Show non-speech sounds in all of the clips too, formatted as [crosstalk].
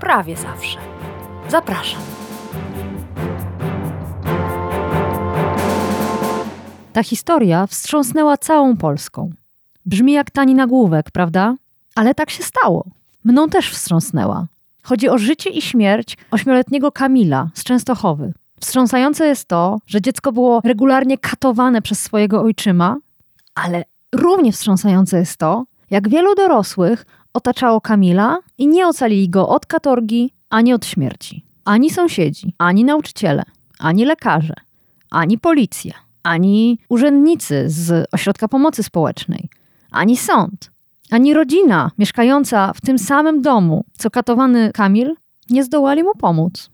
prawie zawsze. Zapraszam. Ta historia wstrząsnęła całą Polską. Brzmi jak tani nagłówek, prawda? Ale tak się stało. Mną też wstrząsnęła. Chodzi o życie i śmierć ośmioletniego Kamila z Częstochowy. Wstrząsające jest to, że dziecko było regularnie katowane przez swojego ojczyma, ale równie wstrząsające jest to, jak wielu dorosłych otaczało Kamila i nie ocalili go od katorgi ani od śmierci. Ani sąsiedzi, ani nauczyciele, ani lekarze, ani policja, ani urzędnicy z ośrodka pomocy społecznej, ani sąd, ani rodzina mieszkająca w tym samym domu, co katowany Kamil, nie zdołali mu pomóc.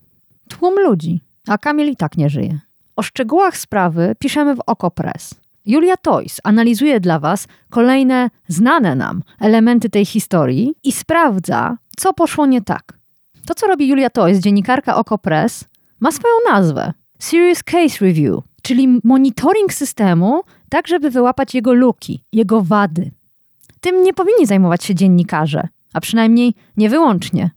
Tłum ludzi, a Kamil i tak nie żyje. O szczegółach sprawy piszemy w Okopres. Julia Toys analizuje dla Was kolejne znane nam elementy tej historii i sprawdza, co poszło nie tak. To, co robi Julia Toys, dziennikarka Okopres, ma swoją nazwę. Serious Case Review, czyli monitoring systemu, tak żeby wyłapać jego luki, jego wady. Tym nie powinni zajmować się dziennikarze, a przynajmniej nie wyłącznie.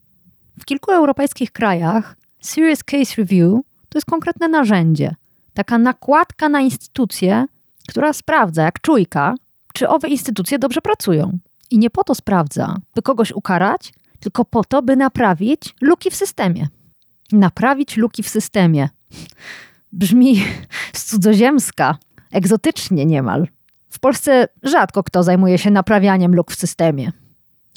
W kilku europejskich krajach Serious Case Review to jest konkretne narzędzie, taka nakładka na instytucje, która sprawdza, jak czujka, czy owe instytucje dobrze pracują. I nie po to sprawdza, by kogoś ukarać, tylko po to, by naprawić luki w systemie. Naprawić luki w systemie. Brzmi z [laughs] cudzoziemska, egzotycznie niemal. W Polsce rzadko kto zajmuje się naprawianiem luk w systemie.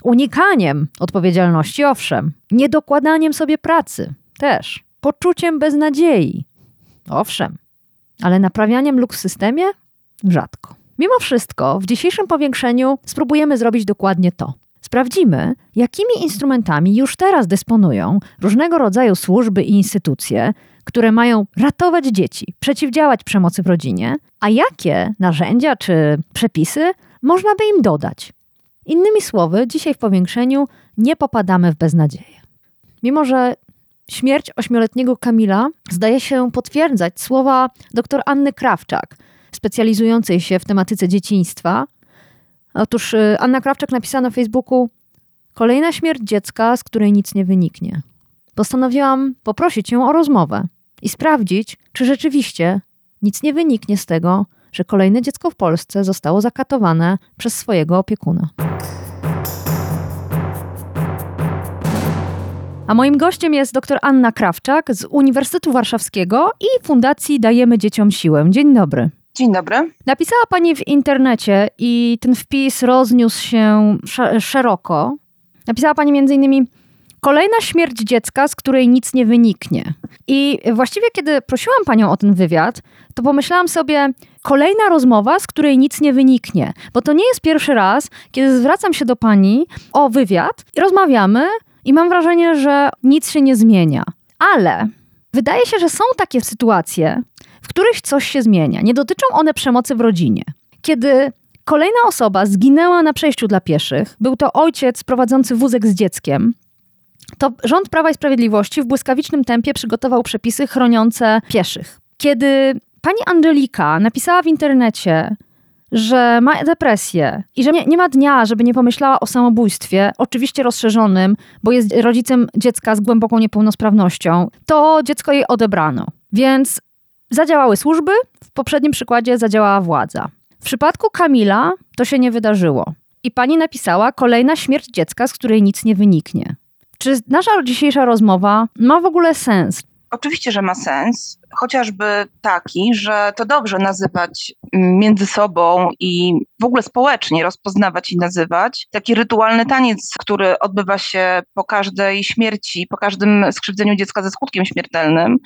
Unikaniem odpowiedzialności, owszem, niedokładaniem sobie pracy też, poczuciem beznadziei, owszem, ale naprawianiem luk w systemie rzadko. Mimo wszystko, w dzisiejszym powiększeniu spróbujemy zrobić dokładnie to. Sprawdzimy, jakimi instrumentami już teraz dysponują różnego rodzaju służby i instytucje, które mają ratować dzieci, przeciwdziałać przemocy w rodzinie, a jakie narzędzia czy przepisy można by im dodać. Innymi słowy, dzisiaj w powiększeniu nie popadamy w beznadzieję. Mimo, że śmierć ośmioletniego Kamila zdaje się potwierdzać słowa dr Anny Krawczak, specjalizującej się w tematyce dzieciństwa. Otóż y, Anna Krawczak napisała na Facebooku: Kolejna śmierć dziecka, z której nic nie wyniknie. Postanowiłam poprosić ją o rozmowę i sprawdzić, czy rzeczywiście nic nie wyniknie z tego, że kolejne dziecko w Polsce zostało zakatowane przez swojego opiekuna. A moim gościem jest dr Anna Krawczak z Uniwersytetu Warszawskiego i Fundacji Dajemy Dzieciom Siłę. Dzień dobry. Dzień dobry. Napisała Pani w internecie i ten wpis rozniósł się szeroko. Napisała Pani między innymi kolejna śmierć dziecka, z której nic nie wyniknie. I właściwie kiedy prosiłam Panią o ten wywiad, to pomyślałam sobie, kolejna rozmowa, z której nic nie wyniknie. Bo to nie jest pierwszy raz, kiedy zwracam się do Pani o wywiad i rozmawiamy i mam wrażenie, że nic się nie zmienia. Ale wydaje się, że są takie sytuacje, w których coś się zmienia. Nie dotyczą one przemocy w rodzinie. Kiedy kolejna osoba zginęła na przejściu dla pieszych, był to ojciec prowadzący wózek z dzieckiem, to rząd Prawa i Sprawiedliwości w błyskawicznym tempie przygotował przepisy chroniące pieszych. Kiedy pani Angelika napisała w internecie, że ma depresję i że nie, nie, ma dnia, żeby nie pomyślała o samobójstwie, oczywiście rozszerzonym, bo jest rodzicem dziecka z głęboką niepełnosprawnością, to dziecko jej odebrano. Więc Zadziałały służby, w poprzednim przykładzie zadziałała władza. W przypadku Kamila to się nie wydarzyło. I pani napisała kolejna śmierć dziecka, z której nic nie wyniknie. Czy nasza dzisiejsza rozmowa ma w ogóle sens? Oczywiście, że ma sens. Chociażby taki, że to dobrze nazywać między sobą i w ogóle społecznie rozpoznawać i nazywać. Taki rytualny taniec, który odbywa się po każdej śmierci, po każdym skrzywdzeniu dziecka ze skutkiem śmiertelnym,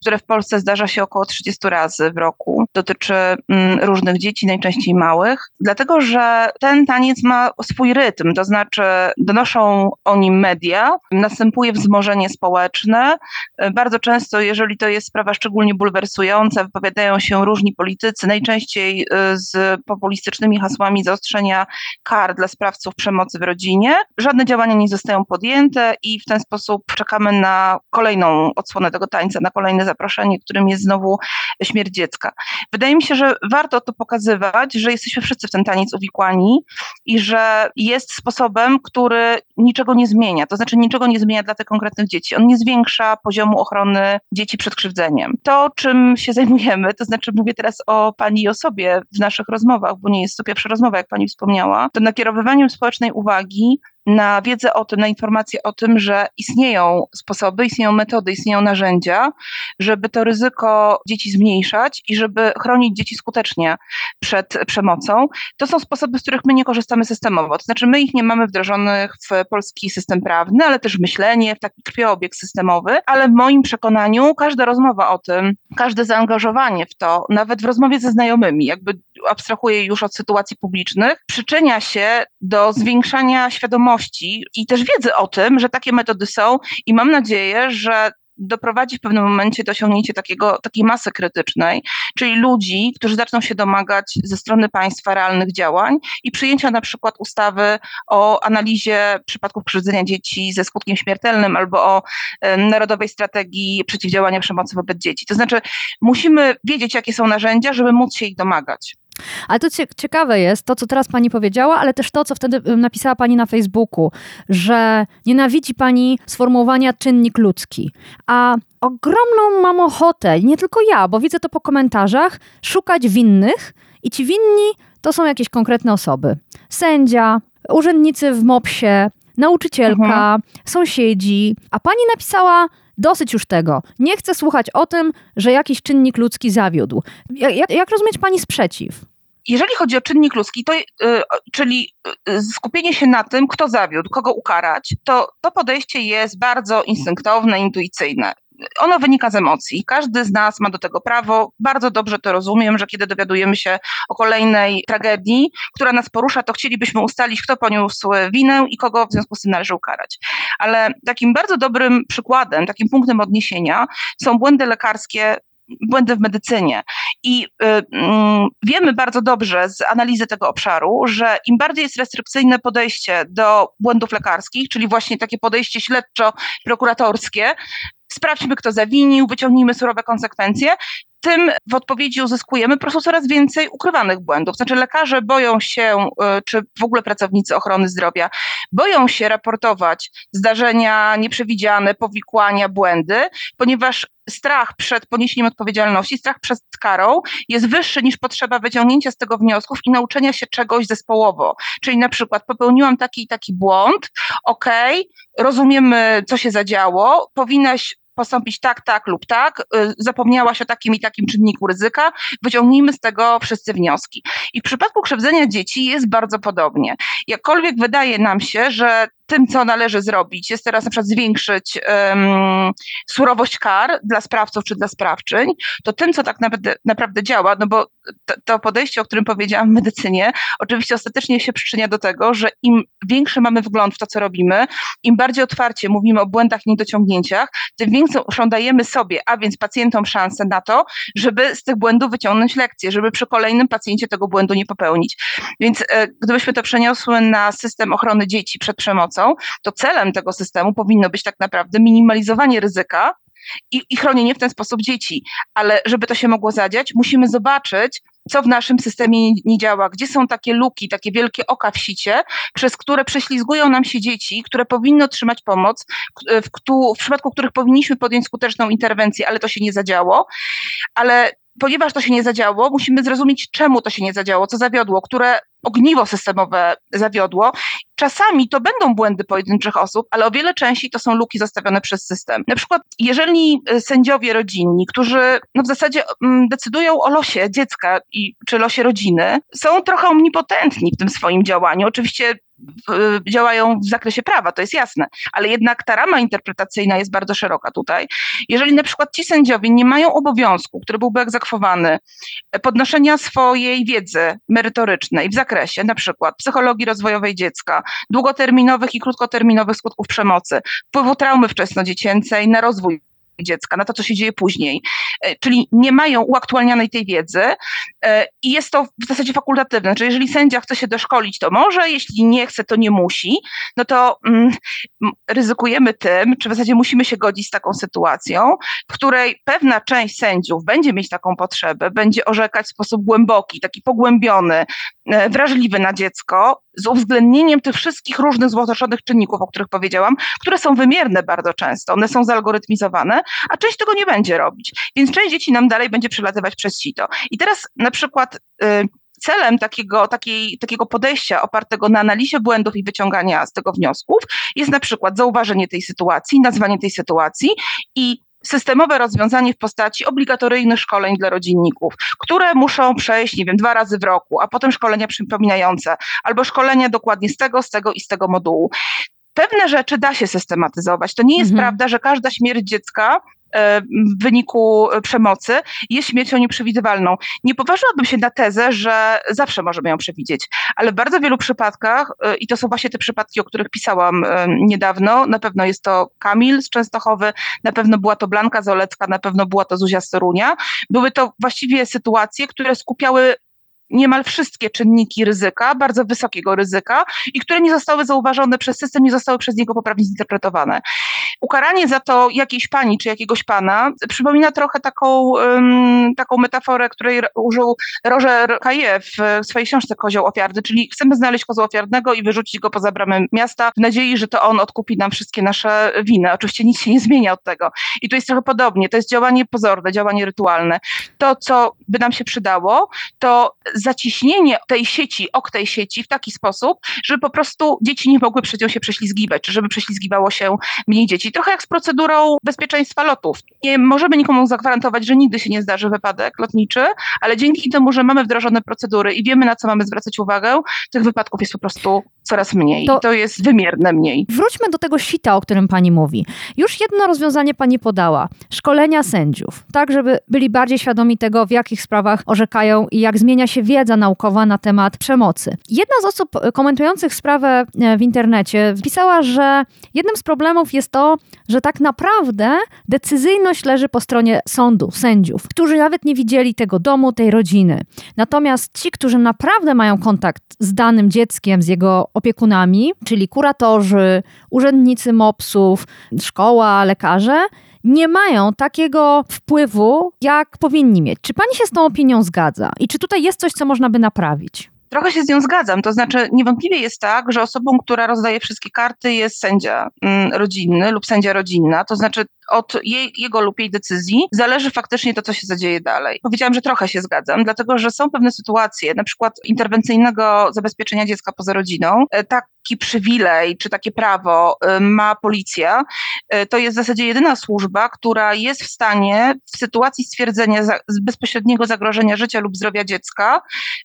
które w Polsce zdarza się około 30 razy w roku. Dotyczy mm, różnych dzieci, najczęściej małych, dlatego że ten taniec ma swój rytm, to znaczy donoszą o nim media, następuje wzmożenie społeczne. Bardzo często, jeżeli to jest sprawa szczególnie bulwersująca, wypowiadają się różni politycy, najczęściej y, z populistycznymi hasłami zaostrzenia kar dla sprawców przemocy w rodzinie. Żadne działania nie zostają podjęte i w ten sposób czekamy na kolejną odsłonę tego tańca, na kolejne zaproszenie, którym jest znowu śmierć dziecka. Wydaje mi się, że warto to pokazywać, że jesteśmy wszyscy w ten taniec uwikłani i że jest sposobem, który niczego nie zmienia. To znaczy niczego nie zmienia dla tych konkretnych dzieci. On nie zwiększa poziomu ochrony dzieci przed krzywdzeniem. To, czym się zajmujemy, to znaczy mówię teraz o pani i o sobie w naszych rozmowach, bo nie jest to pierwsza rozmowa, jak pani wspomniała, to nakierowywaniem społecznej uwagi na wiedzę o tym, na informacje o tym, że istnieją sposoby, istnieją metody, istnieją narzędzia, żeby to ryzyko dzieci zmniejszać i żeby chronić dzieci skutecznie przed przemocą. To są sposoby, z których my nie korzystamy systemowo. To znaczy, my ich nie mamy wdrożonych w polski system prawny, ale też myślenie, w taki krwiobieg systemowy, ale w moim przekonaniu każda rozmowa o tym, każde zaangażowanie w to, nawet w rozmowie ze znajomymi, jakby abstrahuję już od sytuacji publicznych, przyczynia się do zwiększania świadomości i też wiedzy o tym, że takie metody są i mam nadzieję, że doprowadzi w pewnym momencie do osiągnięcia takiego, takiej masy krytycznej, czyli ludzi, którzy zaczną się domagać ze strony państwa realnych działań i przyjęcia na przykład ustawy o analizie przypadków krzywdzenia dzieci ze skutkiem śmiertelnym albo o Narodowej Strategii Przeciwdziałania Przemocy wobec Dzieci. To znaczy musimy wiedzieć, jakie są narzędzia, żeby móc się ich domagać. Ale to ciekawe jest to, co teraz pani powiedziała, ale też to, co wtedy napisała pani na Facebooku, że nienawidzi pani sformułowania czynnik ludzki. A ogromną mam ochotę, nie tylko ja, bo widzę to po komentarzach, szukać winnych i ci winni to są jakieś konkretne osoby. Sędzia, urzędnicy w MOPS-ie, nauczycielka, mhm. sąsiedzi. A pani napisała Dosyć już tego. Nie chcę słuchać o tym, że jakiś czynnik ludzki zawiódł. Jak, jak rozumieć pani sprzeciw? Jeżeli chodzi o czynnik ludzki, to, yy, czyli yy, skupienie się na tym, kto zawiódł, kogo ukarać, to to podejście jest bardzo instynktowne, intuicyjne ono wynika z emocji. Każdy z nas ma do tego prawo. Bardzo dobrze to rozumiem, że kiedy dowiadujemy się o kolejnej tragedii, która nas porusza, to chcielibyśmy ustalić, kto poniósł winę i kogo w związku z tym należy ukarać. Ale takim bardzo dobrym przykładem, takim punktem odniesienia są błędy lekarskie błędy w medycynie. I y, y, wiemy bardzo dobrze z analizy tego obszaru, że im bardziej jest restrykcyjne podejście do błędów lekarskich, czyli właśnie takie podejście śledczo-prokuratorskie, sprawdźmy, kto zawinił, wyciągnijmy surowe konsekwencje, tym w odpowiedzi uzyskujemy po prostu coraz więcej ukrywanych błędów. Znaczy lekarze boją się, y, czy w ogóle pracownicy ochrony zdrowia, boją się raportować zdarzenia nieprzewidziane, powikłania, błędy, ponieważ strach przed poniesieniem odpowiedzialności, strach przed karą jest wyższy niż potrzeba wyciągnięcia z tego wniosków i nauczenia się czegoś zespołowo. Czyli na przykład popełniłam taki i taki błąd, okay, rozumiemy, co się zadziało, powinnaś postąpić tak, tak lub tak, y, zapomniałaś o takim i takim czynniku ryzyka, wyciągnijmy z tego wszyscy wnioski. I w przypadku krzywdzenia dzieci jest bardzo podobnie. Jakkolwiek wydaje nam się, że tym, co należy zrobić, jest teraz na przykład zwiększyć um, surowość kar dla sprawców czy dla sprawczyń, to tym, co tak naprawdę, naprawdę działa, no bo to, to, podejście, o którym powiedziałam w medycynie, oczywiście ostatecznie się przyczynia do tego, że im większy mamy wgląd w to, co robimy, im bardziej otwarcie mówimy o błędach i niedociągnięciach, tym większą dajemy sobie, a więc pacjentom szansę na to, żeby z tych błędów wyciągnąć lekcje, żeby przy kolejnym pacjencie tego błędu nie popełnić. Więc e, gdybyśmy to przeniosły na system ochrony dzieci przed przemocą, to celem tego systemu powinno być tak naprawdę minimalizowanie ryzyka i, i chronienie w ten sposób dzieci. Ale żeby to się mogło zadziać, musimy zobaczyć, co w naszym systemie nie, nie, działa, gdzie są takie luki, takie wielkie oka w sicie, przez które prześlizgują nam się dzieci, które powinny otrzymać pomoc, w, w przypadku których powinniśmy podjąć skuteczną interwencję, ale to się nie zadziało. Ale ponieważ to się nie zadziało, musimy zrozumieć, czemu to się nie zadziało, co zawiodło, które ogniwo systemowe zawiodło. Czasami to będą błędy pojedynczych osób, ale o wiele częściej to są luki zostawione przez system. Na przykład, jeżeli y, sędziowie rodzinni, którzy no w zasadzie mm, decydują o losie dziecka i, czy losie rodziny, są trochę omnipotentni w tym swoim działaniu. Oczywiście działają w zakresie prawa, to jest jasne, ale jednak ta rama interpretacyjna jest bardzo szeroka tutaj. Jeżeli na przykład ci sędziowie nie mają obowiązku, który byłby egzekwowany, podnoszenia swojej wiedzy merytorycznej w zakresie na przykład psychologii rozwojowej dziecka, długoterminowych i krótkoterminowych skutków przemocy, wpływu traumy wczesnodziecięcej na rozwój dziecka, na to, co się dzieje później. E, czyli nie mają uaktualnianej tej wiedzy e, i jest to w zasadzie fakultatywne. Czyli jeżeli sędzia chce się doszkolić, to może, jeśli nie chce, to nie musi, no to mm, ryzykujemy tym, czy w zasadzie musimy się godzić z taką sytuacją, w której pewna część sędziów będzie mieć taką potrzebę, będzie orzekać w sposób głęboki, taki pogłębiony, e, wrażliwy na dziecko, z uwzględnieniem tych wszystkich różnych złożonych czynników, o których powiedziałam, które są wymierne bardzo często, one są zalgorytmizowane, a część tego nie będzie robić. Więc część dzieci nam dalej będzie przelatywać przez sito. I teraz na przykład y, celem takiego, takiej, takiego podejścia opartego na analizie błędów i wyciągania z tego wniosków jest na przykład zauważenie tej sytuacji, nazwanie tej sytuacji i systemowe rozwiązanie w postaci obligatoryjnych szkoleń dla rodzinników, które muszą przejść, nie wiem, dwa razy w roku, a potem szkolenia przypominające, albo szkolenia dokładnie z tego, z tego i z tego modułu. Pewne rzeczy da się systematyzować. To nie jest mhm. prawda, że każda śmierć dziecka w wyniku przemocy jest śmiercią nieprzewidywalną. Nie poważyłabym się na tezę, że zawsze możemy ją przewidzieć, ale w bardzo wielu przypadkach, e, i to są właśnie te przypadki, o których pisałam e, niedawno, na pewno jest to Kamil z Częstochowy, na pewno była to Blanka Zolecka, na pewno była to Zuzia Storunia. Były to właściwie sytuacje, które skupiały niemal wszystkie czynniki ryzyka, bardzo wysokiego ryzyka i które nie zostały zauważone przez system, nie zostały przez niego poprawnie zinterpretowane. Ukaranie za to jakiejś pani czy jakiegoś pana przypomina trochę taką, taką metaforę, której użył Roger Kaje w swojej książce Kozioł Ofiarny, czyli chcemy znaleźć kozła ofiarnego i wyrzucić go poza bramę miasta w nadziei, że to on odkupi nam wszystkie nasze winy. Oczywiście nic się nie zmienia od tego. I tu jest trochę podobnie. To jest działanie pozorne, działanie rytualne. To, co by nam się przydało, to zaciśnienie tej sieci, ok tej sieci w taki sposób, żeby po prostu dzieci nie mogły przed nią się prześlizgiwać, czy żeby prześlizgiwało się mniej dzieci. Trochę jak z procedurą bezpieczeństwa lotów. Nie możemy nikomu zagwarantować, że nigdy się nie zdarzy wypadek lotniczy, ale dzięki temu, że mamy wdrożone procedury i wiemy, na co mamy zwracać uwagę, tych wypadków jest po prostu coraz mniej. To, to jest wymierne mniej. Wróćmy do tego sita, o którym pani mówi. Już jedno rozwiązanie pani podała. Szkolenia sędziów, tak żeby byli bardziej świadomi tego, w jakich sprawach orzekają i jak zmienia się wiedza naukowa na temat przemocy. Jedna z osób komentujących sprawę e, w internecie pisała, że jednym z problemów jest to, że tak naprawdę decyzyjność leży po stronie sądu, sędziów, którzy nawet nie widzieli tego domu, tej rodziny. Natomiast ci, którzy naprawdę mają kontakt z danym dzieckiem, z jego opiekunami, czyli kuratorzy, urzędnicy MOPS-ów, szkoła, lekarze, nie mają takiego wpływu, jak powinni mieć. Czy pani się z tą opinią zgadza? I czy tutaj jest coś, co można by naprawić? Trochę się z nią zgadzam. To znaczy, niewątpliwie jest tak, że osobą, która rozdaje wszystkie karty, jest sędzia mm, rodzinny lub sędzia rodzinna. To znaczy, od jej, jego lub jej decyzji zależy faktycznie to, co się zadzieje dalej. Powiedziałam, że trochę się zgadzam, dlatego że są pewne sytuacje, na przykład interwencyjnego zabezpieczenia dziecka poza rodziną. E, taki przywilej czy takie prawo e, ma policja. E, to jest w zasadzie jedyna służba, która jest w stanie w sytuacji stwierdzenia bezpośredniego zagrożenia życia lub zdrowia dziecka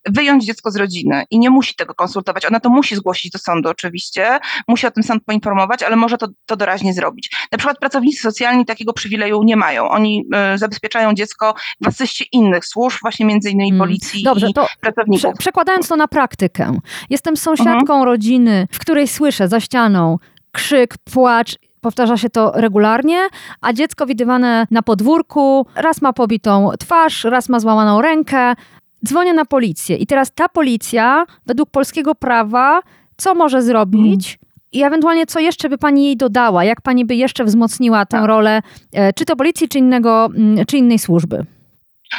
wyjąć dziecko z rodziny i nie musi tego konsultować. Ona to musi zgłosić do sądu oczywiście, musi o tym sąd poinformować, ale może to, to doraźnie zrobić. Na przykład pracownicy socjalni takiego przywileju nie mają. Oni y, zabezpieczają dziecko w asyście innych służb, właśnie między innymi mm. policji Dobrze, i to pracowników. Prze przekładając to na praktykę. Jestem sąsiadką mhm. rodziny, w której słyszę za ścianą krzyk, płacz powtarza się to regularnie, a dziecko widywane na podwórku raz ma pobitą twarz, raz ma złamaną rękę. Dzwonię na policję i teraz ta policja, według polskiego prawa, co może zrobić? I ewentualnie co jeszcze by pani jej dodała? Jak pani by jeszcze wzmocniła tę tak. rolę, e, czy to policji, czy, innego, mm, czy innej służby?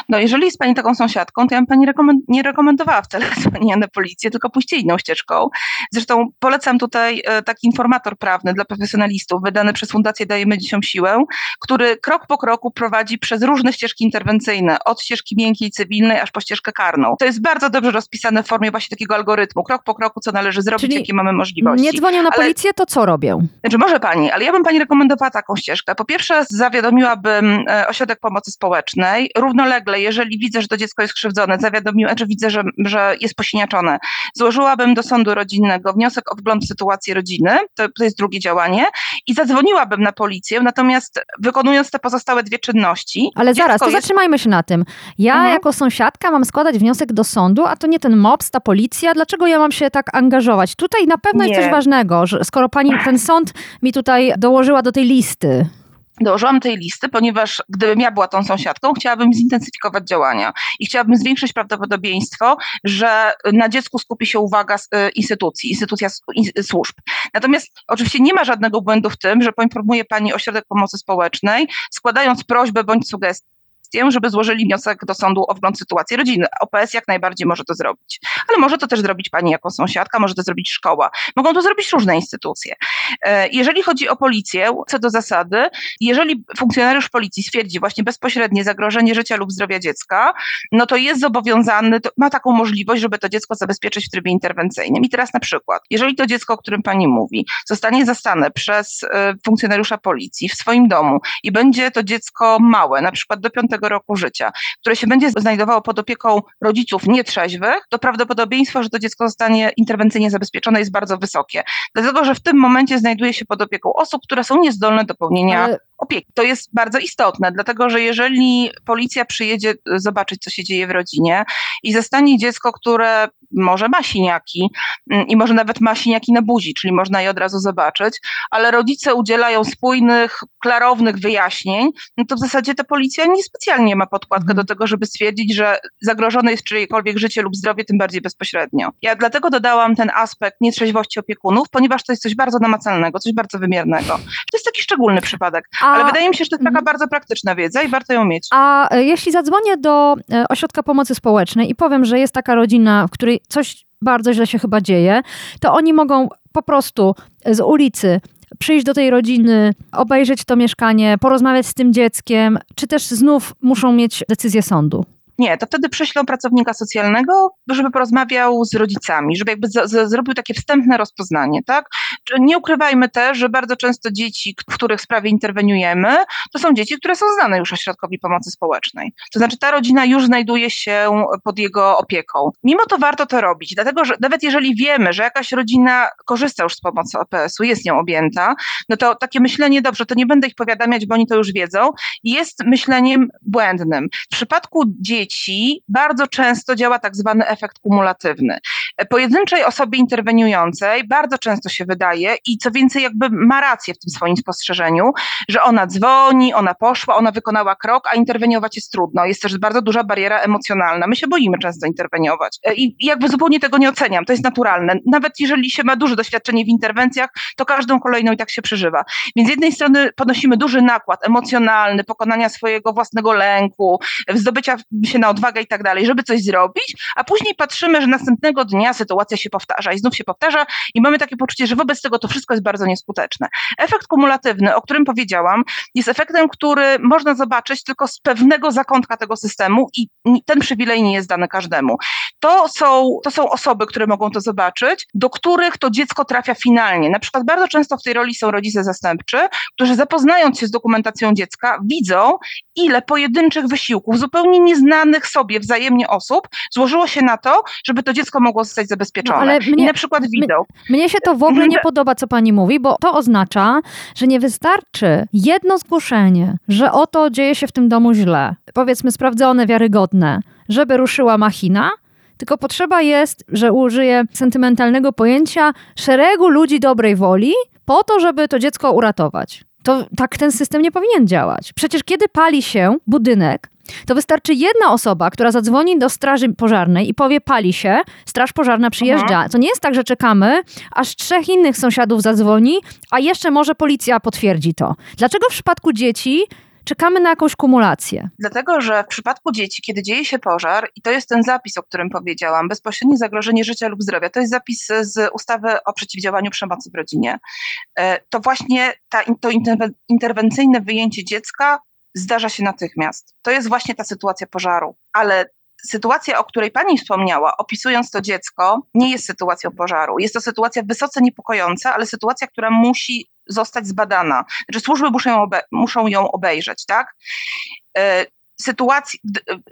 No jeżeli jest pani taką sąsiadką, to ja bym pani rekomend nie rekomendowała wcale [laughs] dzwonienia na policję, tylko pójście inną ścieżką. Zresztą polecam tutaj e, taki informator prawny dla profesjonalistów, wydany przez Fundację Dajemy Dzieciom Siłę, który krok po kroku prowadzi przez różne ścieżki interwencyjne, od ścieżki miękkiej, cywilnej, aż po ścieżkę karną. To jest bardzo dobrze rozpisane w formie właśnie takiego algorytmu, krok po kroku, co należy zrobić, Czyli jakie mamy możliwości. Nie dzwonią na ale, policję, to co robią? Znaczy może pani, ale ja bym pani rekomendowała taką ścieżkę. Po pierwsze zawiadomiłabym e, ośrodek pomocy społecznej, równolegle, jeżeli widzę, że to dziecko jest krzywdzone, zawiadomiła, czy widzę, że, że jest posiniaczone, złożyłabym do sądu rodzinnego wniosek o wgląd w sytuację rodziny, to, to jest drugie działanie, i zadzwoniłabym na policję, natomiast wykonując te pozostałe dwie czynności. Ale zaraz, to jest... zatrzymajmy się na tym. Ja mhm. jako sąsiadka mam składać wniosek do sądu, a to nie ten MOPS, ta policja. Dlaczego ja mam się tak angażować? Tutaj na pewno nie. jest coś ważnego, że skoro pani ten sąd mi tutaj dołożyła do tej listy dołożyłam tej listy, ponieważ gdybym ja była tą sąsiadką, chciałabym zintensyfikować działania i chciałabym zwiększyć prawdopodobieństwo, że na dziecku skupi się uwaga y, instytucji, instytucja służb. Natomiast oczywiście nie ma żadnego błędu w tym, że poinformuje Pani Ośrodek Pomocy Społecznej, składając prośbę bądź sugestię, żeby złożyli wniosek do sądu o wgląd sytuacji rodziny. OPS jak najbardziej może to zrobić. Ale może to też zrobić pani jako sąsiadka, może to zrobić szkoła. Mogą to zrobić różne instytucje. E, jeżeli chodzi o policję, co do zasady, jeżeli funkcjonariusz policji stwierdzi właśnie bezpośrednie zagrożenie życia lub zdrowia dziecka, no to jest zobowiązany, to ma taką możliwość, żeby to dziecko zabezpieczyć w trybie interwencyjnym. I teraz na przykład, jeżeli to dziecko, o którym pani mówi, zostanie zastane przez e, funkcjonariusza policji w swoim domu i będzie to dziecko małe, na przykład do 5 roku życia, które się będzie znajdowało pod opieką rodziców nietrzeźwych, to prawdopodobieństwo, że to dziecko zostanie interwencyjnie zabezpieczone jest bardzo wysokie. Dlatego, że w tym momencie znajduje się pod opieką osób, które są niezdolne do pełnienia Ale opieki. To jest bardzo istotne, dlatego że jeżeli policja przyjedzie zobaczyć, co się dzieje w rodzinie i zastanie dziecko, które może ma siniaki mm, i może nawet ma siniaki na buzi, czyli można je od razu zobaczyć, ale rodzice udzielają spójnych, klarownych wyjaśnień, no to w zasadzie ta policja niespecjalnie ma podkładkę do mhm. tego, żeby stwierdzić, że zagrożone jest czyjekolwiek życie lub zdrowie, tym bardziej bezpośrednio. Ja dlatego dodałam ten aspekt nietrzeźwości opiekunów, ponieważ to jest coś bardzo namacalnego, coś bardzo wymiernego. To jest taki szczególny przypadek. A... Ale wydaje mi się, że to jest taka mhm. bardzo praktyczna wiedza i warto ją mieć. A e, jeśli zadzwonię do e, ośrodka pomocy społecznej i powiem, że jest taka rodzina, w której coś bardzo źle się chyba dzieje, to oni mogą po prostu z ulicy przyjść do tej rodziny, obejrzeć to mieszkanie, porozmawiać z tym dzieckiem, czy też znów muszą mieć decyzję sądu? Nie, to wtedy prześlą pracownika socjalnego, żeby porozmawiał z rodzicami, żeby jakby z, z, zrobił takie wstępne rozpoznanie, tak? Nie ukrywajmy też, że bardzo często dzieci, w których sprawie interweniujemy, to są dzieci, które są znane już ośrodkowi pomocy społecznej. To znaczy ta rodzina już znajduje się pod jego opieką. Mimo to warto to robić, dlatego że nawet jeżeli wiemy, że jakaś rodzina korzysta już z pomocy OPS-u, jest nią objęta, no to takie myślenie, dobrze, to nie będę ich powiadamiać, bo oni to już wiedzą, jest myśleniem błędnym. W przypadku dzieci, dzieci bardzo często działa tak zwany efekt kumulatywny. Pojedynczej osobie interweniującej bardzo często się wydaje i co więcej jakby ma rację w tym swoim spostrzeżeniu, że ona dzwoni, ona poszła, ona wykonała krok, a interweniować jest trudno. Jest też bardzo duża bariera emocjonalna. My się boimy często interweniować i jakby zupełnie tego nie oceniam. To jest naturalne. Nawet jeżeli się ma duże doświadczenie w interwencjach, to każdą kolejną i tak się przeżywa. Więc z jednej strony ponosimy duży nakład emocjonalny, pokonania swojego własnego lęku, zdobycia się się na odwagę i tak dalej, żeby coś zrobić, a później patrzymy, że następnego dnia sytuacja się powtarza i znów się powtarza i mamy takie poczucie, że wobec tego to wszystko jest bardzo nieskuteczne. Efekt kumulatywny, o którym powiedziałam, jest efektem, który można zobaczyć tylko z pewnego zakątka tego systemu i ten przywilej nie jest dany każdemu. To są, to są osoby, które mogą to zobaczyć, do których to dziecko trafia finalnie. Na przykład bardzo często w tej roli są rodzice zastępczy, którzy zapoznając się z dokumentacją dziecka, widzą, ile pojedynczych wysiłków, zupełnie nieznanych znanych sobie wzajemnie osób złożyło się na to, żeby to dziecko mogło zostać zabezpieczone. No, ale mnie, I na przykład widzą. Mnie się to w ogóle nie podoba, co pani mówi, bo to oznacza, że nie wystarczy jedno zgłoszenie, że oto dzieje się w tym domu źle, powiedzmy sprawdzone, wiarygodne, żeby ruszyła machina, tylko potrzeba jest, że użyję sentymentalnego pojęcia szeregu ludzi dobrej woli po to, żeby to dziecko uratować. To tak ten system nie powinien działać. Przecież kiedy pali się budynek, to wystarczy jedna osoba, która zadzwoni do straży pożarnej i powie pali się, straż pożarna przyjeżdża. Aha. To nie jest tak, że czekamy, aż trzech innych sąsiadów zadzwoni, a jeszcze może policja potwierdzi to. Dlaczego w przypadku dzieci czekamy na jakąś kumulację? Dlatego, że w przypadku dzieci, kiedy dzieje się pożar, i to jest ten zapis, o którym powiedziałam, bezpośrednie zagrożenie życia lub zdrowia, to jest zapis z ustawy o przeciwdziałaniu przemocy w rodzinie, e, to właśnie ta, to interwencyjne wyjęcie dziecka zdarza się natychmiast. To jest właśnie ta sytuacja pożaru, ale sytuacja, o której pani wspomniała, opisując to dziecko, nie jest sytuacją pożaru. Jest to sytuacja wysoce niepokojąca, ale sytuacja, która musi zostać zbadana. Znaczy służby muszą ją, obe- muszą ją obejrzeć, tak? E, sytuacji,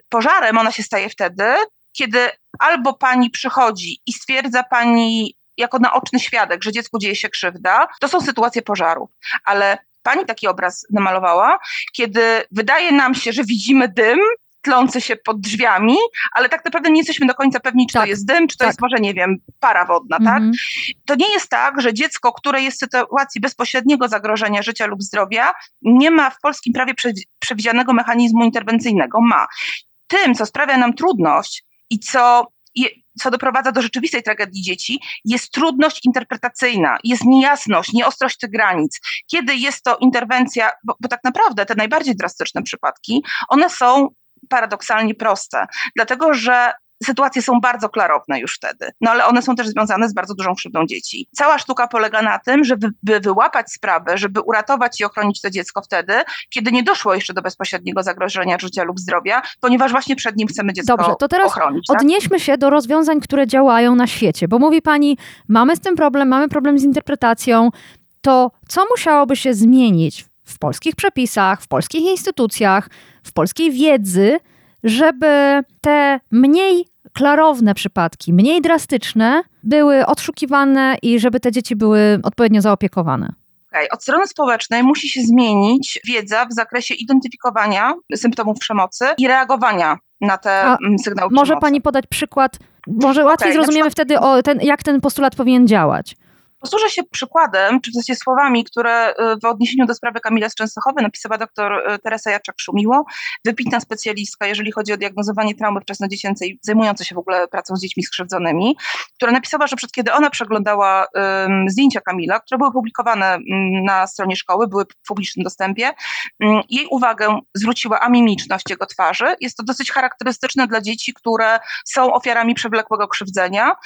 pożarem ona się staje wtedy, kiedy albo pani przychodzi i stwierdza pani jako naoczny świadek, że dziecku dzieje się krzywda, to są sytuacje pożarów, ale pani taki obraz namalowała, kiedy wydaje nam się, że widzimy dym, tlący się pod drzwiami, ale tak naprawdę nie jesteśmy do końca pewni, czy tak, to jest dym, czy to tak. jest może, nie wiem, para wodna, tak? Mhm. To nie jest tak, że dziecko, które jest w sytuacji bezpośredniego zagrożenia życia lub zdrowia, nie ma w polskim prawie przewidzianego mechanizmu interwencyjnego. Ma. Tym, co sprawia nam trudność i co co doprowadza do rzeczywistej tragedii dzieci, jest trudność interpretacyjna, jest niejasność, nieostrość tych granic. Kiedy jest to interwencja, bo, bo tak naprawdę te najbardziej drastyczne przypadki, one są paradoksalnie proste, dlatego że sytuacje są bardzo klarowne już wtedy, no ale one są też związane z bardzo dużą krzywdą dzieci. Cała sztuka polega na tym, żeby wyłapać sprawę, żeby uratować i ochronić to dziecko wtedy, kiedy nie doszło jeszcze do bezpośredniego zagrożenia życia lub zdrowia, ponieważ właśnie przed nim chcemy dziecko Dobrze, to teraz ochronić. Tak? Odnieśmy się do rozwiązań, które działają na świecie, bo mówi pani, mamy z tym problem, mamy problem z interpretacją, to co musiałoby się zmienić w polskich przepisach, w polskich instytucjach, w polskiej wiedzy, żeby te mniej klarowne przypadki, mniej drastyczne, były odszukiwane i żeby te dzieci były odpowiednio zaopiekowane. Okay. Od strony społecznej musi się zmienić wiedza w zakresie identyfikowania symptomów przemocy i reagowania na te A mm, sygnały Może przemocy. pani podać przykład? Może łatwiej okay, zrozumiemy przykład... wtedy, o ten, jak ten postulat powinien działać. Posłużę się przykładem, czy w zasadzie słowami, które y, w odniesieniu do sprawy Kamila z Częstochowy napisała dr y, Teresa Jaczak-Szumiło, wybitna specjalistka, jeżeli chodzi o diagnozowanie traumy wczesnodziecięcej, zajmująca się w ogóle pracą z dziećmi skrzywdzonymi, która napisała, że przed kiedy ona przeglądała um, zdjęcia Kamila, które były publikowane um, na stronie szkoły, były w publicznym dostępie, um, jej uwagę zwróciła amimiczność jego twarzy. Jest to dosyć charakterystyczne dla dzieci, które są ofiarami przewlekłego krzywdzenia.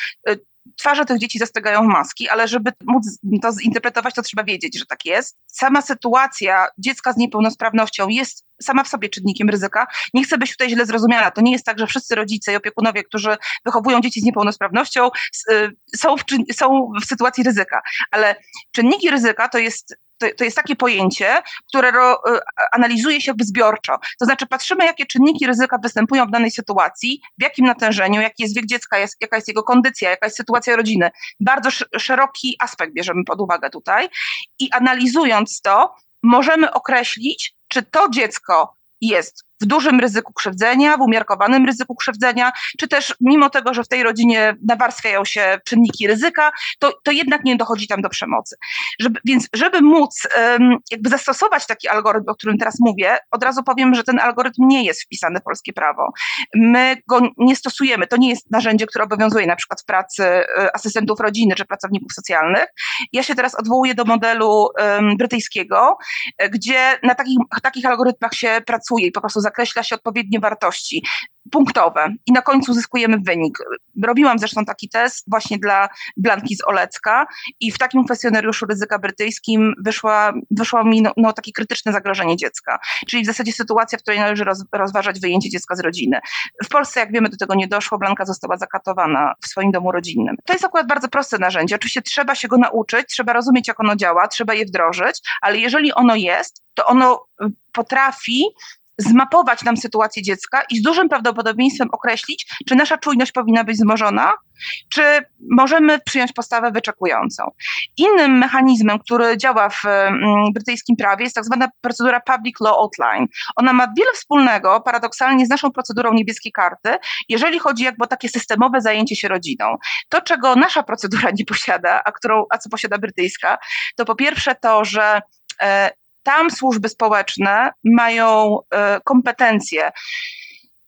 Twarze tych dzieci zastygają w maski, ale żeby móc to zinterpretować, to trzeba wiedzieć, że tak jest. Sama sytuacja dziecka z niepełnosprawnością jest sama w sobie czynnikiem ryzyka. Nie chcę być tutaj źle zrozumiana. To nie jest tak, że wszyscy rodzice i opiekunowie, którzy wychowują dzieci z niepełnosprawnością, y, są w, są w sytuacji ryzyka. Ale czynniki ryzyka to jest to, to jest takie pojęcie, które ro, y, analizuje się zbiorczo. To znaczy patrzymy, jakie czynniki ryzyka występują w danej sytuacji, w jakim natężeniu, jaki jest wiek dziecka, jest, jaka jest jego kondycja, jaka jest sytuacja rodziny. Bardzo szeroki aspekt bierzemy pod uwagę tutaj i analizując to, możemy określić, czy to dziecko jest w dużym ryzyku krzywdzenia, w umiarkowanym ryzyku krzywdzenia, czy też mimo tego, że w tej rodzinie nawarstwiają się czynniki ryzyka, to, to jednak nie dochodzi tam do przemocy. Żeby, więc żeby móc um, jakby zastosować taki algorytm, o którym teraz mówię, od razu powiem, że ten algorytm nie jest wpisany w polskie prawo. My go nie stosujemy. To nie jest narzędzie, które obowiązuje na przykład w pracy e, asystentów rodziny czy pracowników socjalnych. Ja się teraz odwołuję do modelu um, brytyjskiego, e, gdzie na takich, takich algorytmach się pracuje i po prostu zakreśla się odpowiednie wartości punktowe i na końcu uzyskujemy wynik. Robiłam zresztą taki test właśnie dla Blanki z Olecka i w takim kwestionariuszu ryzyka brytyjskim wyszła, wyszło mi no, no, takie krytyczne zagrożenie dziecka, czyli w zasadzie sytuacja, w której należy roz, rozważać wyjęcie dziecka z rodziny. W Polsce, jak wiemy, do tego nie doszło, Blanka została zakatowana w swoim domu rodzinnym. To jest akurat bardzo proste narzędzie, oczywiście trzeba się go nauczyć, trzeba rozumieć, jak ono działa, trzeba je wdrożyć, ale jeżeli ono jest, to ono potrafi zmapować nam sytuację dziecka i z dużym prawdopodobieństwem określić, czy nasza czujność powinna być wzmożona, czy możemy przyjąć postawę wyczekującą. Innym mechanizmem, który działa w mm, brytyjskim prawie jest tak zwana procedura Public Law Outline. Ona ma wiele wspólnego, paradoksalnie, z naszą procedurą niebieskiej karty, jeżeli chodzi jakby o takie systemowe zajęcie się rodziną. To, czego nasza procedura nie posiada, a, którą, a co posiada brytyjska, to po pierwsze to, że e, tam służby społeczne mają e, kompetencje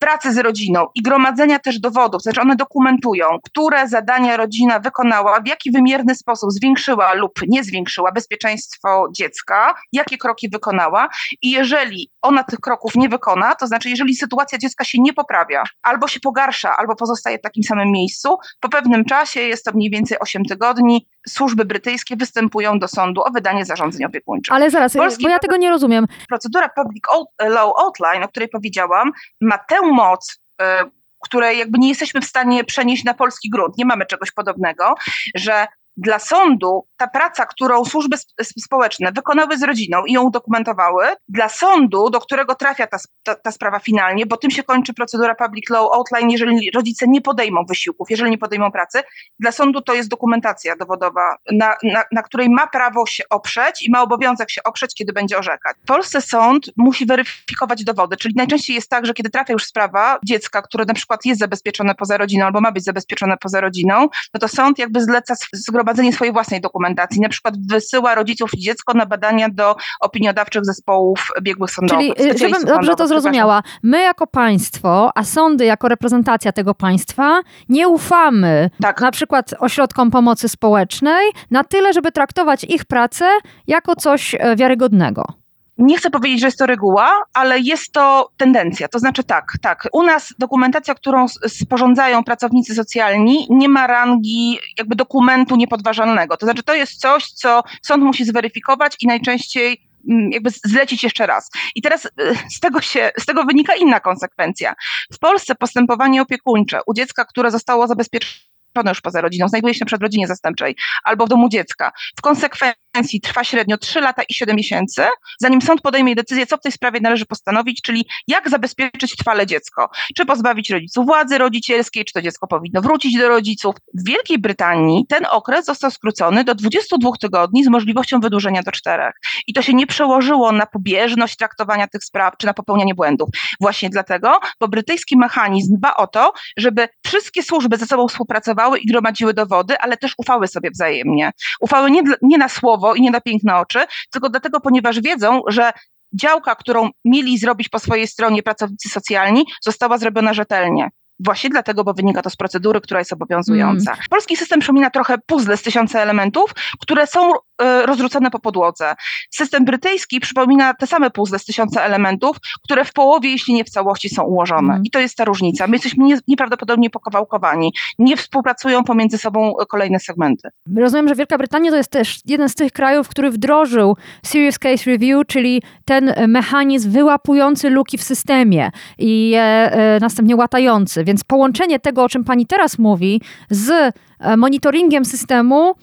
pracy z rodziną i gromadzenia też dowodów, znaczy one dokumentują, które zadania rodzina wykonała, w jaki wymierny sposób zwiększyła lub nie zwiększyła bezpieczeństwo dziecka, jakie kroki wykonała i jeżeli ona tych kroków nie wykona, to znaczy jeżeli sytuacja dziecka się nie poprawia, albo się pogarsza, albo pozostaje w takim samym miejscu, po pewnym czasie, jest to mniej więcej 8 tygodni, służby brytyjskie występują do sądu o wydanie zarządzeń opiekuńczych. Ale zaraz, Polski bo ja tego nie rozumiem. Procedura Public Law Outline, o której powiedziałam, ma tę moc, e, której jakby nie jesteśmy w stanie przenieść na polski grunt, nie mamy czegoś podobnego, że dla sądu ta praca, którą służby społeczne wykonały z rodziną i ją udokumentowały, dla sądu, do którego trafia ta, ta, ta, sprawa finalnie, bo tym się kończy procedura public law outline, jeżeli rodzice nie podejmą wysiłków, jeżeli nie podejmą pracy, dla sądu to jest dokumentacja dowodowa, na, na, na której ma prawo się oprzeć i ma obowiązek się oprzeć, kiedy będzie orzekać. W Polsce sąd musi weryfikować dowody, czyli najczęściej jest tak, że kiedy trafia już sprawa dziecka, które na przykład jest zabezpieczone poza rodziną albo ma być zabezpieczone poza rodziną, no to sąd jakby zleca zgromadzenie swojej własnej dokumentacji. Na przykład wysyła rodziców i dziecko na badania do opiniodawczych zespołów biegłych sądowych. Czyli, y, żebym dobrze to zrozumiała, my jako państwo, a sądy jako reprezentacja tego państwa nie ufamy tak. na przykład ośrodkom pomocy społecznej na tyle, żeby traktować ich pracę jako coś e, wiarygodnego nie chcę powiedzieć, że jest to reguła, ale jest to tendencja. To znaczy tak, tak. U nas dokumentacja, którą sporządzają pracownicy socjalni, nie ma rangi jakby dokumentu niepodważalnego. To znaczy to jest coś, co sąd musi zweryfikować i najczęściej mm, jakby zlecić jeszcze raz. I teraz y, z tego, się, z tego wynika inna konsekwencja. W Polsce postępowanie opiekuńcze u dziecka, które zostało zabezpieczone już poza rodziną, znajduje się w rodzinie zastępczej albo w domu dziecka. W konsekwencji trwa średnio 3 lata i 7 miesięcy, zanim sąd podejmie decyzję, co w tej sprawie należy postanowić, czyli jak zabezpieczyć trwale dziecko. Czy pozbawić rodziców władzy rodzicielskiej, czy to dziecko powinno wrócić do rodziców. W Wielkiej Brytanii ten okres został skrócony do 22 tygodni z możliwością wydłużenia do 4. I to się nie przełożyło na pobieżność traktowania tych spraw, czy na popełnianie błędów. Właśnie dlatego, bo brytyjski mechanizm dba o to, żeby wszystkie służby ze sobą współpracowały, i gromadziły dowody, ale też ufały sobie wzajemnie. Ufały nie, nie na słowo i nie na piękne oczy, tylko dlatego, ponieważ wiedzą, że działka, którą mieli zrobić po swojej stronie pracownicy socjalni, została zrobiona rzetelnie. Właśnie dlatego, bo wynika to z procedury, która jest obowiązująca. Mm. Polski system przypomina trochę puzzle z tysiąca elementów, które są e, rozrzucone po podłodze. System brytyjski przypomina te same puzzle z tysiąca elementów, które w połowie, jeśli nie w całości są ułożone. Mm. I to jest ta różnica. My jesteśmy nie, nieprawdopodobnie pokawałkowani. Nie współpracują pomiędzy sobą kolejne segmenty. Rozumiem, że Wielka Brytania to jest też jeden z tych krajów, który wdrożył Serious Case Review, czyli ten mechanizm wyłapujący luki w systemie i e, następnie łatający. Więc połączenie tego, o czym pani teraz mówi, z e, monitoringiem systemu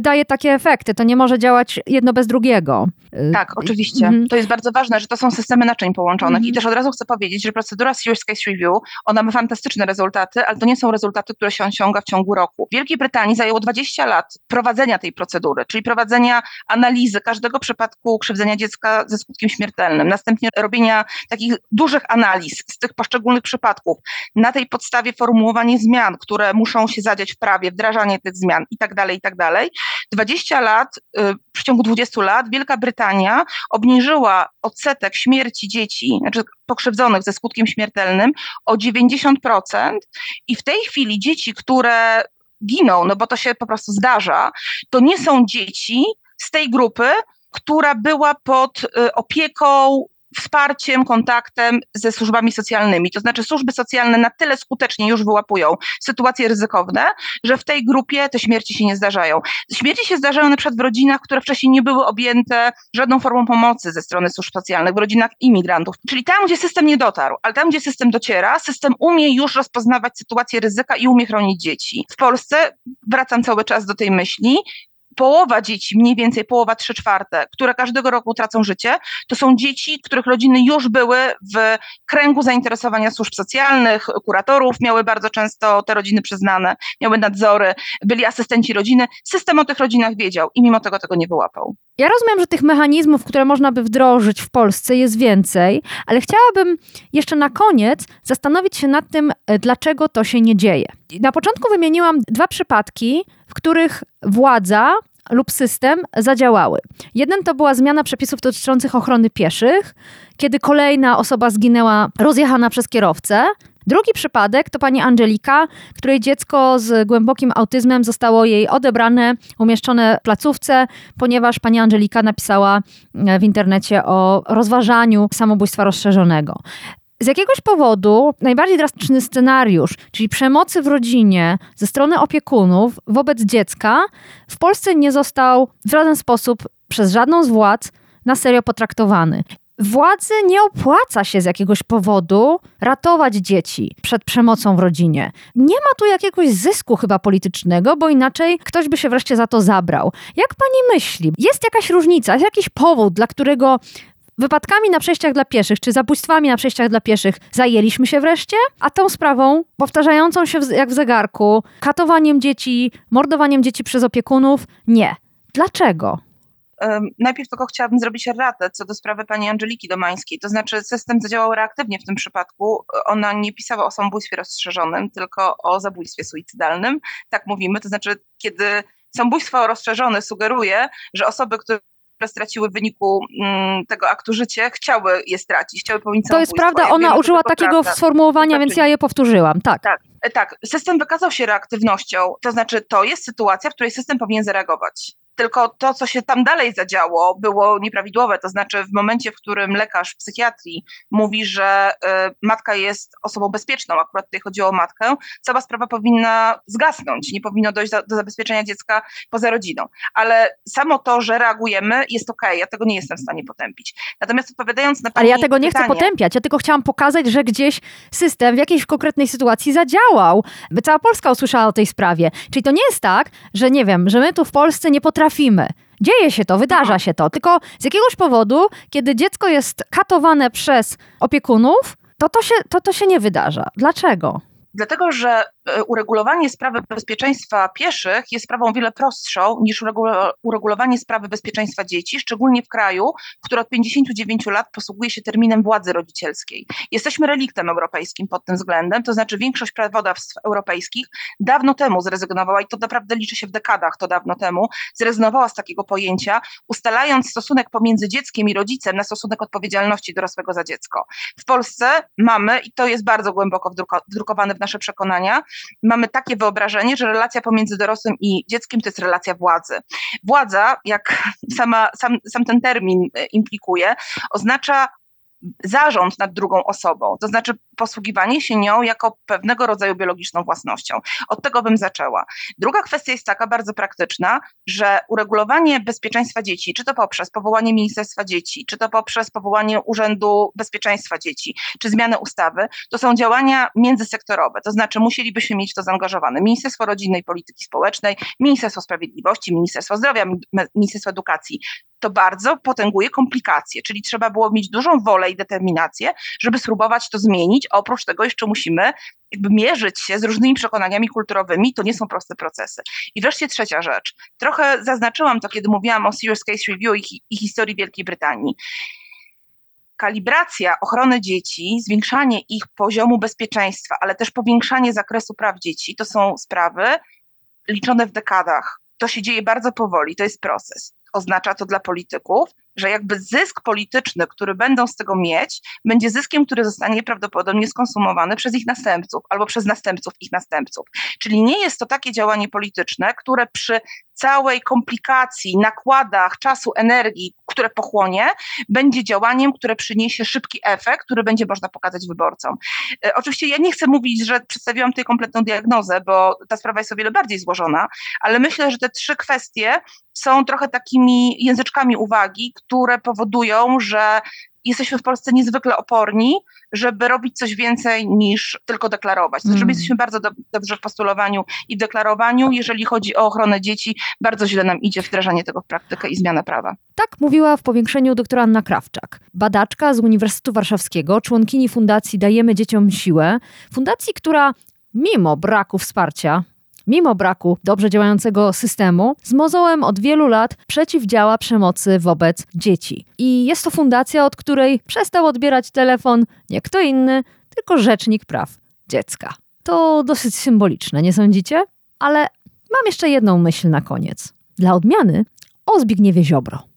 daje takie efekty. To nie może działać jedno bez drugiego. E, tak, oczywiście. Mhm. To jest bardzo ważne, że to są systemy naczyń połączonych. Mhm. I też od razu chcę powiedzieć, że procedura Serious Case Review, ona ma fantastyczne rezultaty, ale to nie są rezultaty, które się osiąga w ciągu roku. W Wielkiej Brytanii zajęło 20 lat prowadzenia tej procedury, czyli prowadzenia analizy każdego przypadku krzywdzenia dziecka ze skutkiem śmiertelnym, następnie robienia takich dużych analiz z tych poszczególnych przypadków, na tej podstawie formułowanie zmian, które muszą się zadziać w prawie, wdrażanie tych zmian i tak dalej, i tak dalej. 20 lat, y, w ciągu 20 lat Wielka Brytania obniżyła odsetek śmierci dzieci, znaczy pokrzywdzonych ze skutkiem śmiertelnym o 90% i w tej chwili dzieci, które giną, no bo to się po prostu zdarza, to nie są dzieci z tej grupy, która była pod y, opieką wsparciem, kontaktem ze służbami socjalnymi. To znaczy służby socjalne na tyle skutecznie już wyłapują sytuacje ryzykowne, że w tej grupie te śmierci się nie zdarzają. Śmierci się zdarzają na przykład w rodzinach, które wcześniej nie były objęte żadną formą pomocy ze strony służb socjalnych, w rodzinach imigrantów. Czyli tam, gdzie system nie dotarł, ale tam, gdzie system dociera, system umie już rozpoznawać sytuacje ryzyka i umie chronić dzieci. W Polsce, wracam cały czas do tej myśli, połowa dzieci, mniej więcej połowa, trzy czwarte, które każdego roku tracą życie, to są dzieci, których rodziny już były w kręgu zainteresowania służb socjalnych, kuratorów, miały bardzo często te rodziny przyznane, miały nadzory, byli asystenci rodziny. System o tych rodzinach wiedział i mimo tego tego nie wyłapał. Ja rozumiem, że tych mechanizmów, które można by wdrożyć w Polsce jest więcej, ale chciałabym jeszcze na koniec zastanowić się nad tym, e, dlaczego to się nie dzieje. Na początku wymieniłam dwa przypadki, w których władza lub system zadziałały. Jeden to była zmiana przepisów dotyczących ochrony pieszych, kiedy kolejna osoba zginęła rozjechana przez kierowcę. Drugi przypadek to pani Angelika, której dziecko z głębokim autyzmem zostało jej odebrane, umieszczone w placówce, ponieważ pani Angelika napisała w internecie o rozważaniu samobójstwa rozszerzonego. Z jakiegoś powodu najbardziej drastyczny scenariusz, czyli przemocy w rodzinie ze strony opiekunów wobec dziecka, w Polsce nie został w żaden sposób przez żadną z władz na serio potraktowany. Władzy nie opłaca się z jakiegoś powodu ratować dzieci przed przemocą w rodzinie. Nie ma tu jakiegoś zysku chyba politycznego, bo inaczej ktoś by się wreszcie za to zabrał. Jak pani myśli? Jest jakaś różnica, jest jakiś powód, dla którego wypadkami na przejściach dla pieszych, czy zabójstwami na przejściach dla pieszych zajęliśmy się wreszcie, a tą sprawą, powtarzającą się jak w zegarku, katowaniem dzieci, mordowaniem dzieci przez opiekunów, nie. Dlaczego? Najpierw tylko chciałabym zrobić ratę co do sprawy pani Angeliki Domańskiej. To znaczy, system zadziałał reaktywnie w tym przypadku. Ona nie pisała o samobójstwie rozszerzonym, tylko o zabójstwie suicydalnym. Tak mówimy. To znaczy, kiedy samobójstwo rozszerzone sugeruje, że osoby, które które straciły w wyniku mm, tego aktu życie, chciały je stracić, chciały popełnić To jest prawda, ona użyła takiego prawda. sformułowania, więc ja je powtórzyłam, tak. Tak, e, tak. System wykazał się reaktywnością, to znaczy to jest sytuacja, w której system powinien zareagować tylko to, co się tam dalej zadziało, było nieprawidłowe. To znaczy, w momencie, w którym lekarz w psychiatrii mówi, że y, matka jest osobą bezpieczną, akurat tutaj chodziło o matkę, cała sprawa powinna zgasnąć, nie powinno dojść do, do zabezpieczenia dziecka poza rodziną. Ale samo to, że reagujemy, jest okej, okay. ja tego nie jestem w stanie potępić. Natomiast odpowiadając na Ale ja tego nie pytanie, chcę potępiać, ja tylko chciałam pokazać, że gdzieś system w jakiejś konkretnej sytuacji zadziałał. By cała Polska usłyszała o tej sprawie. Czyli to nie jest tak, że nie wiem, że my tu w Polsce nie potrafimy trafimy. Dzieje się to, wydarza się to, tylko z jakiegoś powodu, kiedy dziecko jest katowane przez opiekunów, to to się, to, to się nie wydarza. Dlaczego? Dlatego, że uregulowanie sprawy bezpieczeństwa pieszych jest sprawą wiele prostszą niż uregulowanie sprawy bezpieczeństwa dzieci, szczególnie w kraju, który od 59 lat posługuje się terminem władzy rodzicielskiej. Jesteśmy reliktem europejskim pod tym względem, to znaczy większość prawodawstw europejskich dawno temu zrezygnowała, i to naprawdę liczy się w dekadach, to dawno temu, zrezygnowała z takiego pojęcia, ustalając stosunek pomiędzy dzieckiem i rodzicem na stosunek odpowiedzialności dorosłego za dziecko. W Polsce mamy, i to jest bardzo głęboko wdrukowane w nasze przekonania, mamy takie wyobrażenie, że relacja pomiędzy dorosłym i dzieckiem to jest relacja władzy. Władza, jak sama, sam, sam ten termin e, implikuje, oznacza zarząd nad drugą osobą, to znaczy posługiwanie się nią jako pewnego rodzaju biologiczną własnością. Od tego bym zaczęła. Druga kwestia jest taka bardzo praktyczna, że uregulowanie bezpieczeństwa dzieci, czy to poprzez powołanie Ministerstwa Dzieci, czy to poprzez powołanie Urzędu Bezpieczeństwa Dzieci, czy zmianę ustawy, to są działania międzysektorowe, to znaczy musielibyśmy mieć to zaangażowane Ministerstwo Rodziny i Polityki Społecznej, Ministerstwo Sprawiedliwości, Ministerstwo Zdrowia, Ministerstwo Edukacji to bardzo potęguje komplikacje, czyli trzeba było mieć dużą wolę i determinację, żeby spróbować to zmienić. Oprócz tego jeszcze musimy jakby mierzyć się z różnymi przekonaniami kulturowymi, to nie są proste procesy. I wreszcie trzecia rzecz. Trochę zaznaczyłam to, kiedy mówiłam o Serious Case Review i, i historii Wielkiej Brytanii kalibracja ochrony dzieci, zwiększanie ich poziomu bezpieczeństwa, ale też powiększanie zakresu praw dzieci, to są sprawy liczone w dekadach. To się dzieje bardzo powoli, to jest proces oznacza to dla polityków, że jakby zysk polityczny, który będą z tego mieć, będzie zyskiem, który zostanie prawdopodobnie skonsumowany przez ich następców albo przez następców ich następców. Czyli nie jest to takie działanie polityczne, które przy całej komplikacji, nakładach czasu, energii, które pochłonie, będzie działaniem, które przyniesie szybki efekt, który będzie można pokazać wyborcom. E, oczywiście ja nie chcę mówić, że przedstawiłam tutaj kompletną diagnozę, bo ta sprawa jest o wiele bardziej złożona, ale myślę, że te trzy kwestie są trochę takimi języczkami uwagi, które powodują, że jesteśmy w Polsce niezwykle oporni, żeby robić coś więcej niż tylko deklarować. To znaczy, mm. jesteśmy bardzo do, dobrze w postulowaniu i deklarowaniu. Jeżeli chodzi o ochronę dzieci, bardzo źle nam idzie wdrażanie tego w praktykę i zmiana prawa. Tak mówiła w powiększeniu doktora Anna Krawczak, badaczka z Uniwersytetu Warszawskiego, członkini Fundacji Dajemy Dzieciom Siłę, fundacji, która mimo braku wsparcia mimo braku dobrze działającego systemu, z mozołem od wielu lat przeciwdziała przemocy wobec dzieci. I jest to fundacja, od której przestał odbierać telefon nie kto inny, tylko Rzecznik Praw Dziecka. To dosyć symboliczne, nie sądzicie? Ale mam jeszcze jedną myśl na koniec. Dla odmiany o Zbigniewie Ziobro.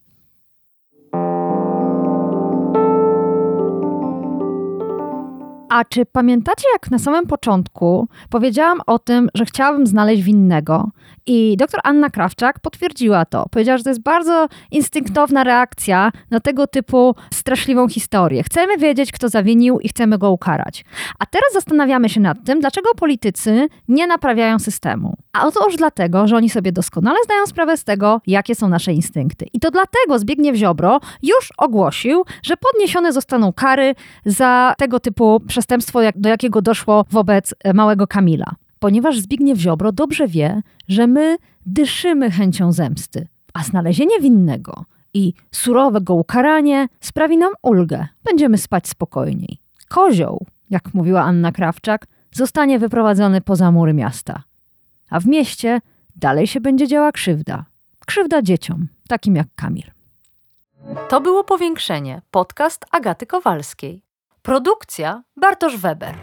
A czy pamiętacie, jak na samym początku powiedziałam o tym, że chciałabym znaleźć winnego? I doktor Anna Krawczak potwierdziła to. Powiedziała, że to jest bardzo instynktowna reakcja na tego typu straszliwą historię. Chcemy wiedzieć, kto zawinił i chcemy go ukarać. A teraz zastanawiamy się nad tym, dlaczego politycy nie naprawiają systemu. A otóż dlatego, że oni sobie doskonale zdają sprawę z tego, jakie są nasze instynkty. I to dlatego Zbigniew Ziobro już ogłosił, że podniesione zostaną kary za tego typu przestępstwo, do jakiego doszło wobec e, małego Kamila. Ponieważ Zbigniew Ziobro dobrze wie, że my dyszymy chęcią zemsty, a znalezienie winnego i surowe go ukaranie sprawi nam ulgę. Będziemy spać spokojniej. Kozioł, jak mówiła Anna Krawczak, zostanie wyprowadzony poza mury miasta. A w mieście dalej się będzie działa krzywda. Krzywda dzieciom, takim jak Kamil. To było powiększenie. Podcast Agaty Kowalskiej. Produkcja Bartosz Weber.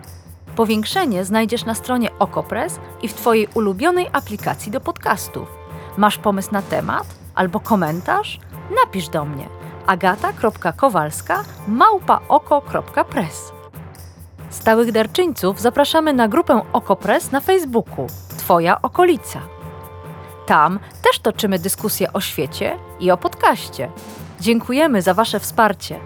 Powiększenie znajdziesz na stronie Okopres i w Twojej ulubionej aplikacji do podcastów. Masz pomysł na temat albo komentarz? Napisz do mnie agata.kowalska małpaoko.press. Stałych darczyńców zapraszamy na grupę Okopres na Facebooku Twoja okolica. Tam też toczymy dyskusje o świecie i o podcaście. Dziękujemy za Wasze wsparcie.